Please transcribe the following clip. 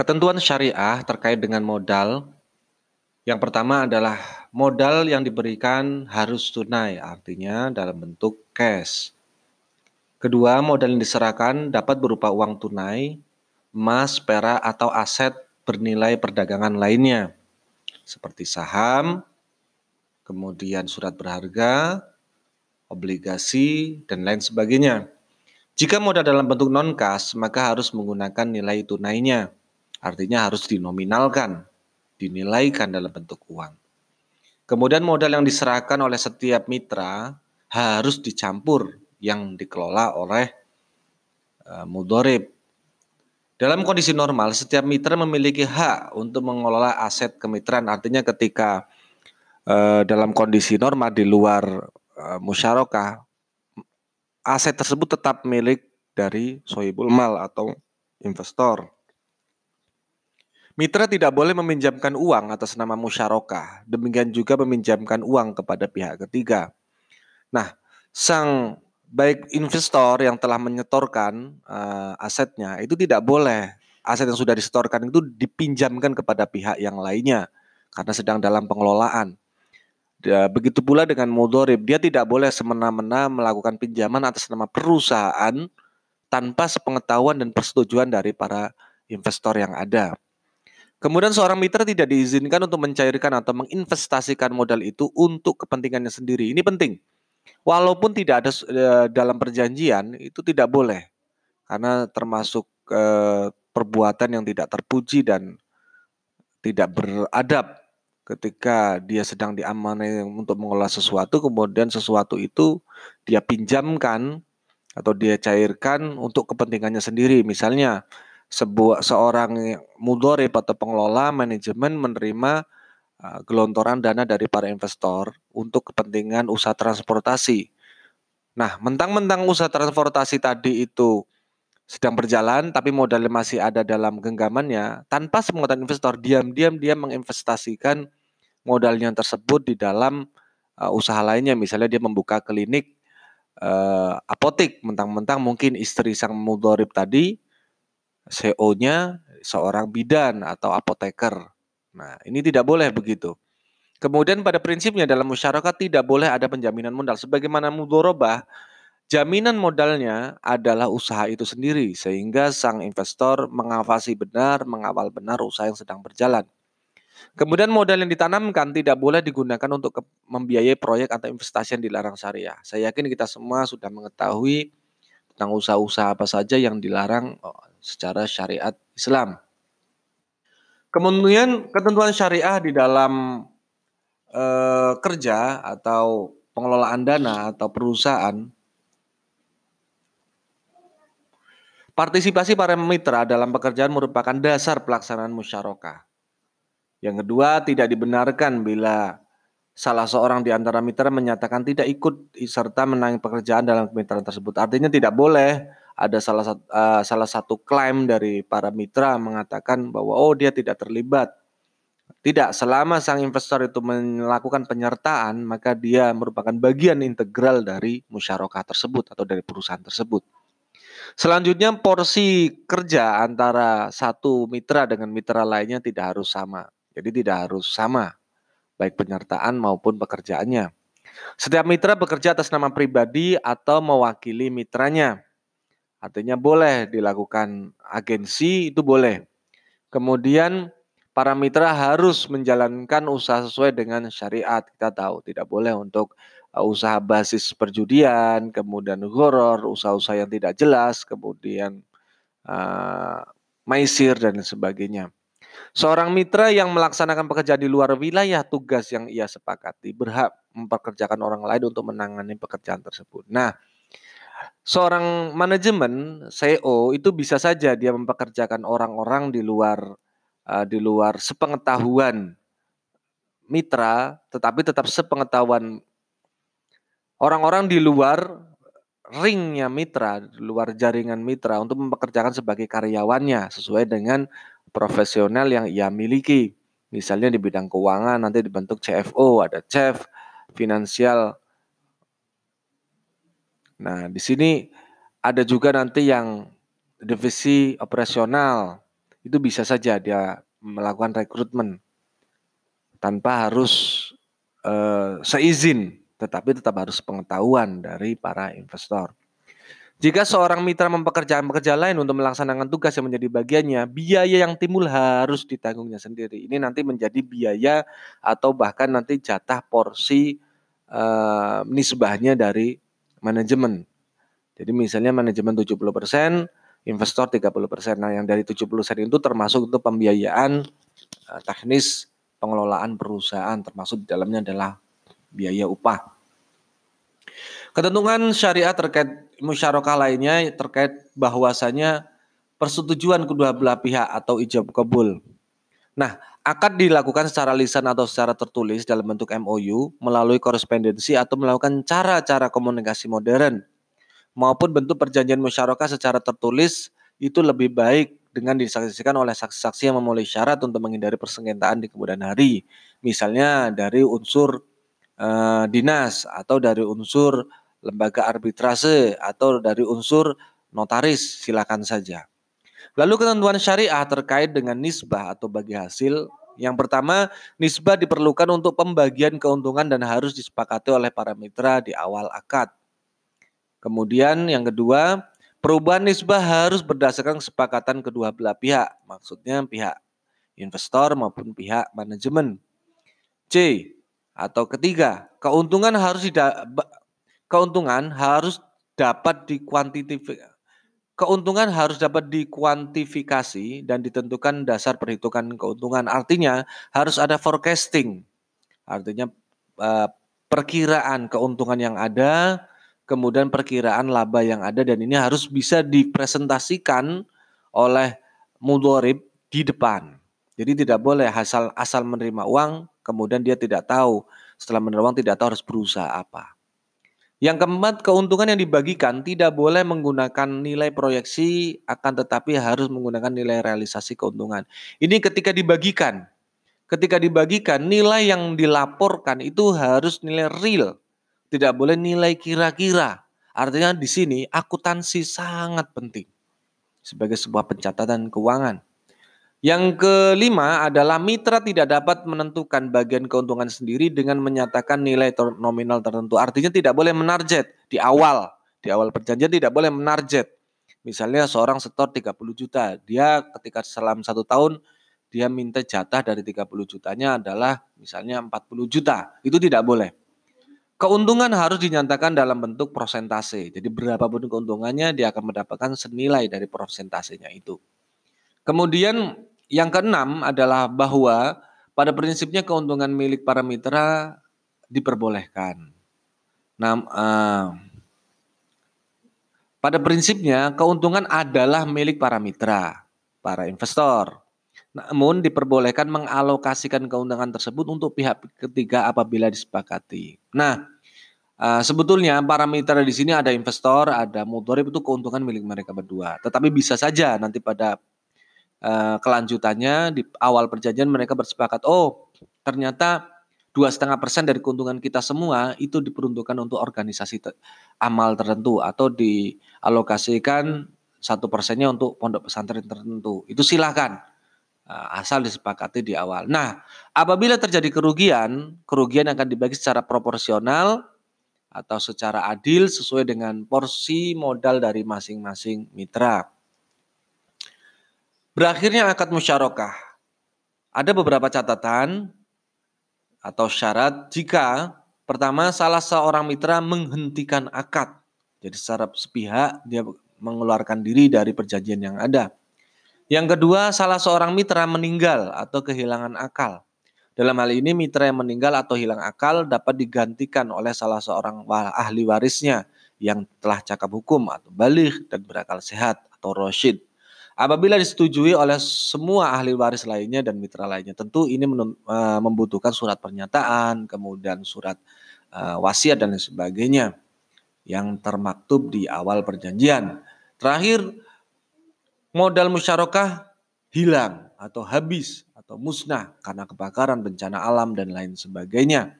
Ketentuan syariah terkait dengan modal yang pertama adalah modal yang diberikan harus tunai, artinya dalam bentuk cash. Kedua, modal yang diserahkan dapat berupa uang tunai, emas, perak, atau aset bernilai perdagangan lainnya, seperti saham, kemudian surat berharga, obligasi, dan lain sebagainya. Jika modal dalam bentuk non-cash, maka harus menggunakan nilai tunainya. Artinya harus dinominalkan, dinilaikan dalam bentuk uang. Kemudian modal yang diserahkan oleh setiap mitra harus dicampur yang dikelola oleh uh, mudorib. Dalam kondisi normal, setiap mitra memiliki hak untuk mengelola aset kemitraan. Artinya ketika uh, dalam kondisi normal di luar uh, musyarakah, aset tersebut tetap milik dari sohibul mal atau investor. Mitra tidak boleh meminjamkan uang atas nama musyarakah, demikian juga meminjamkan uang kepada pihak ketiga. Nah, sang baik investor yang telah menyetorkan uh, asetnya itu tidak boleh aset yang sudah disetorkan itu dipinjamkan kepada pihak yang lainnya karena sedang dalam pengelolaan. Begitu pula dengan mudorib, dia tidak boleh semena-mena melakukan pinjaman atas nama perusahaan tanpa sepengetahuan dan persetujuan dari para investor yang ada. Kemudian seorang mitra tidak diizinkan untuk mencairkan atau menginvestasikan modal itu untuk kepentingannya sendiri. Ini penting. Walaupun tidak ada e, dalam perjanjian itu tidak boleh karena termasuk e, perbuatan yang tidak terpuji dan tidak beradab ketika dia sedang diamanai untuk mengolah sesuatu kemudian sesuatu itu dia pinjamkan atau dia cairkan untuk kepentingannya sendiri. Misalnya sebuah seorang mudorib atau pengelola manajemen menerima uh, gelontoran dana dari para investor untuk kepentingan usaha transportasi. Nah, mentang-mentang usaha transportasi tadi itu sedang berjalan tapi modalnya masih ada dalam genggamannya, tanpa sepengetahuan investor diam-diam dia menginvestasikan modalnya tersebut di dalam uh, usaha lainnya, misalnya dia membuka klinik uh, apotik, mentang-mentang mungkin istri sang mudorib tadi CO-nya seorang bidan atau apoteker. Nah, ini tidak boleh begitu. Kemudian pada prinsipnya dalam masyarakat tidak boleh ada penjaminan modal. Sebagaimana mudorobah, jaminan modalnya adalah usaha itu sendiri. Sehingga sang investor mengawasi benar, mengawal benar usaha yang sedang berjalan. Kemudian modal yang ditanamkan tidak boleh digunakan untuk membiayai proyek atau investasi yang dilarang syariah. Saya yakin kita semua sudah mengetahui tentang usaha-usaha apa saja yang dilarang secara syariat Islam. Kemudian ketentuan syariah di dalam e, kerja atau pengelolaan dana atau perusahaan Partisipasi para mitra dalam pekerjaan merupakan dasar pelaksanaan musyarakah. Yang kedua, tidak dibenarkan bila salah seorang di antara mitra menyatakan tidak ikut serta menangani pekerjaan dalam kemitraan tersebut. Artinya tidak boleh ada salah satu uh, salah satu klaim dari para mitra mengatakan bahwa oh dia tidak terlibat. Tidak, selama sang investor itu melakukan penyertaan, maka dia merupakan bagian integral dari musyarakah tersebut atau dari perusahaan tersebut. Selanjutnya porsi kerja antara satu mitra dengan mitra lainnya tidak harus sama. Jadi tidak harus sama baik penyertaan maupun pekerjaannya. Setiap mitra bekerja atas nama pribadi atau mewakili mitranya. Artinya boleh dilakukan agensi itu boleh. Kemudian para mitra harus menjalankan usaha sesuai dengan syariat. Kita tahu tidak boleh untuk uh, usaha basis perjudian, kemudian horor, usaha-usaha yang tidak jelas, kemudian uh, maisir dan sebagainya. Seorang mitra yang melaksanakan pekerjaan di luar wilayah tugas yang ia sepakati berhak memperkerjakan orang lain untuk menangani pekerjaan tersebut. Nah, seorang manajemen CEO itu bisa saja dia mempekerjakan orang-orang di luar uh, di luar sepengetahuan mitra, tetapi tetap sepengetahuan orang-orang di luar ringnya mitra, di luar jaringan mitra untuk mempekerjakan sebagai karyawannya sesuai dengan profesional yang ia miliki. Misalnya di bidang keuangan nanti dibentuk CFO, ada chef, finansial Nah, di sini ada juga nanti yang divisi operasional itu bisa saja dia melakukan rekrutmen tanpa harus uh, seizin, tetapi tetap harus pengetahuan dari para investor. Jika seorang mitra mempekerjakan pekerja lain untuk melaksanakan tugas yang menjadi bagiannya, biaya yang timbul harus ditanggungnya sendiri. Ini nanti menjadi biaya atau bahkan nanti jatah porsi uh, nisbahnya dari manajemen. Jadi misalnya manajemen 70%, investor 30%. Nah, yang dari 70% itu termasuk untuk pembiayaan uh, teknis pengelolaan perusahaan termasuk di dalamnya adalah biaya upah. Ketentuan syariat terkait musyarakah lainnya terkait bahwasanya persetujuan kedua belah pihak atau ijab kabul. Nah, akad dilakukan secara lisan atau secara tertulis dalam bentuk MOU melalui korespondensi atau melakukan cara-cara komunikasi modern maupun bentuk perjanjian musyarakah secara tertulis itu lebih baik dengan disaksikan oleh saksi-saksi yang memenuhi syarat untuk menghindari persengketaan di kemudian hari. Misalnya dari unsur uh, dinas atau dari unsur lembaga arbitrase atau dari unsur notaris, silakan saja. Lalu ketentuan syariah terkait dengan nisbah atau bagi hasil. Yang pertama, nisbah diperlukan untuk pembagian keuntungan dan harus disepakati oleh para mitra di awal akad. Kemudian yang kedua, perubahan nisbah harus berdasarkan kesepakatan kedua belah pihak, maksudnya pihak investor maupun pihak manajemen. C atau ketiga, keuntungan harus keuntungan harus dapat dikuantifikasi keuntungan harus dapat dikuantifikasi dan ditentukan dasar perhitungan keuntungan. Artinya harus ada forecasting. Artinya uh, perkiraan keuntungan yang ada, kemudian perkiraan laba yang ada dan ini harus bisa dipresentasikan oleh mudorib di depan. Jadi tidak boleh asal asal menerima uang, kemudian dia tidak tahu setelah menerima uang tidak tahu harus berusaha apa. Yang keempat, keuntungan yang dibagikan tidak boleh menggunakan nilai proyeksi, akan tetapi harus menggunakan nilai realisasi keuntungan. Ini ketika dibagikan. Ketika dibagikan, nilai yang dilaporkan itu harus nilai real. Tidak boleh nilai kira-kira. Artinya di sini akuntansi sangat penting sebagai sebuah pencatatan keuangan. Yang kelima adalah mitra tidak dapat menentukan bagian keuntungan sendiri dengan menyatakan nilai ter nominal tertentu. Artinya tidak boleh menarget di awal. Di awal perjanjian tidak boleh menarget. Misalnya seorang setor 30 juta. Dia ketika selama satu tahun dia minta jatah dari 30 jutanya adalah misalnya 40 juta. Itu tidak boleh. Keuntungan harus dinyatakan dalam bentuk persentase. Jadi berapapun keuntungannya dia akan mendapatkan senilai dari persentasenya itu. Kemudian yang keenam adalah bahwa pada prinsipnya keuntungan milik para mitra diperbolehkan. Nah, uh, pada prinsipnya keuntungan adalah milik para mitra, para investor. Namun diperbolehkan mengalokasikan keuntungan tersebut untuk pihak ketiga apabila disepakati. Nah, uh, sebetulnya para mitra di sini ada investor, ada motorip itu keuntungan milik mereka berdua. Tetapi bisa saja nanti pada uh, kelanjutannya di awal perjanjian mereka bersepakat, oh ternyata dua setengah persen dari keuntungan kita semua itu diperuntukkan untuk organisasi te amal tertentu atau dialokasikan satu persennya untuk pondok pesantren tertentu. Itu silahkan uh, asal disepakati di awal. Nah, apabila terjadi kerugian, kerugian akan dibagi secara proporsional atau secara adil sesuai dengan porsi modal dari masing-masing mitra. Berakhirnya akad musyarakah. Ada beberapa catatan atau syarat jika pertama salah seorang mitra menghentikan akad. Jadi secara sepihak dia mengeluarkan diri dari perjanjian yang ada. Yang kedua, salah seorang mitra meninggal atau kehilangan akal. Dalam hal ini mitra yang meninggal atau hilang akal dapat digantikan oleh salah seorang ahli warisnya yang telah cakap hukum atau balik dan berakal sehat atau roshid. Apabila disetujui oleh semua ahli waris lainnya dan mitra lainnya, tentu ini uh, membutuhkan surat pernyataan, kemudian surat uh, wasiat dan sebagainya yang termaktub di awal perjanjian. Terakhir, modal musyarakah hilang atau habis atau musnah karena kebakaran, bencana alam dan lain sebagainya.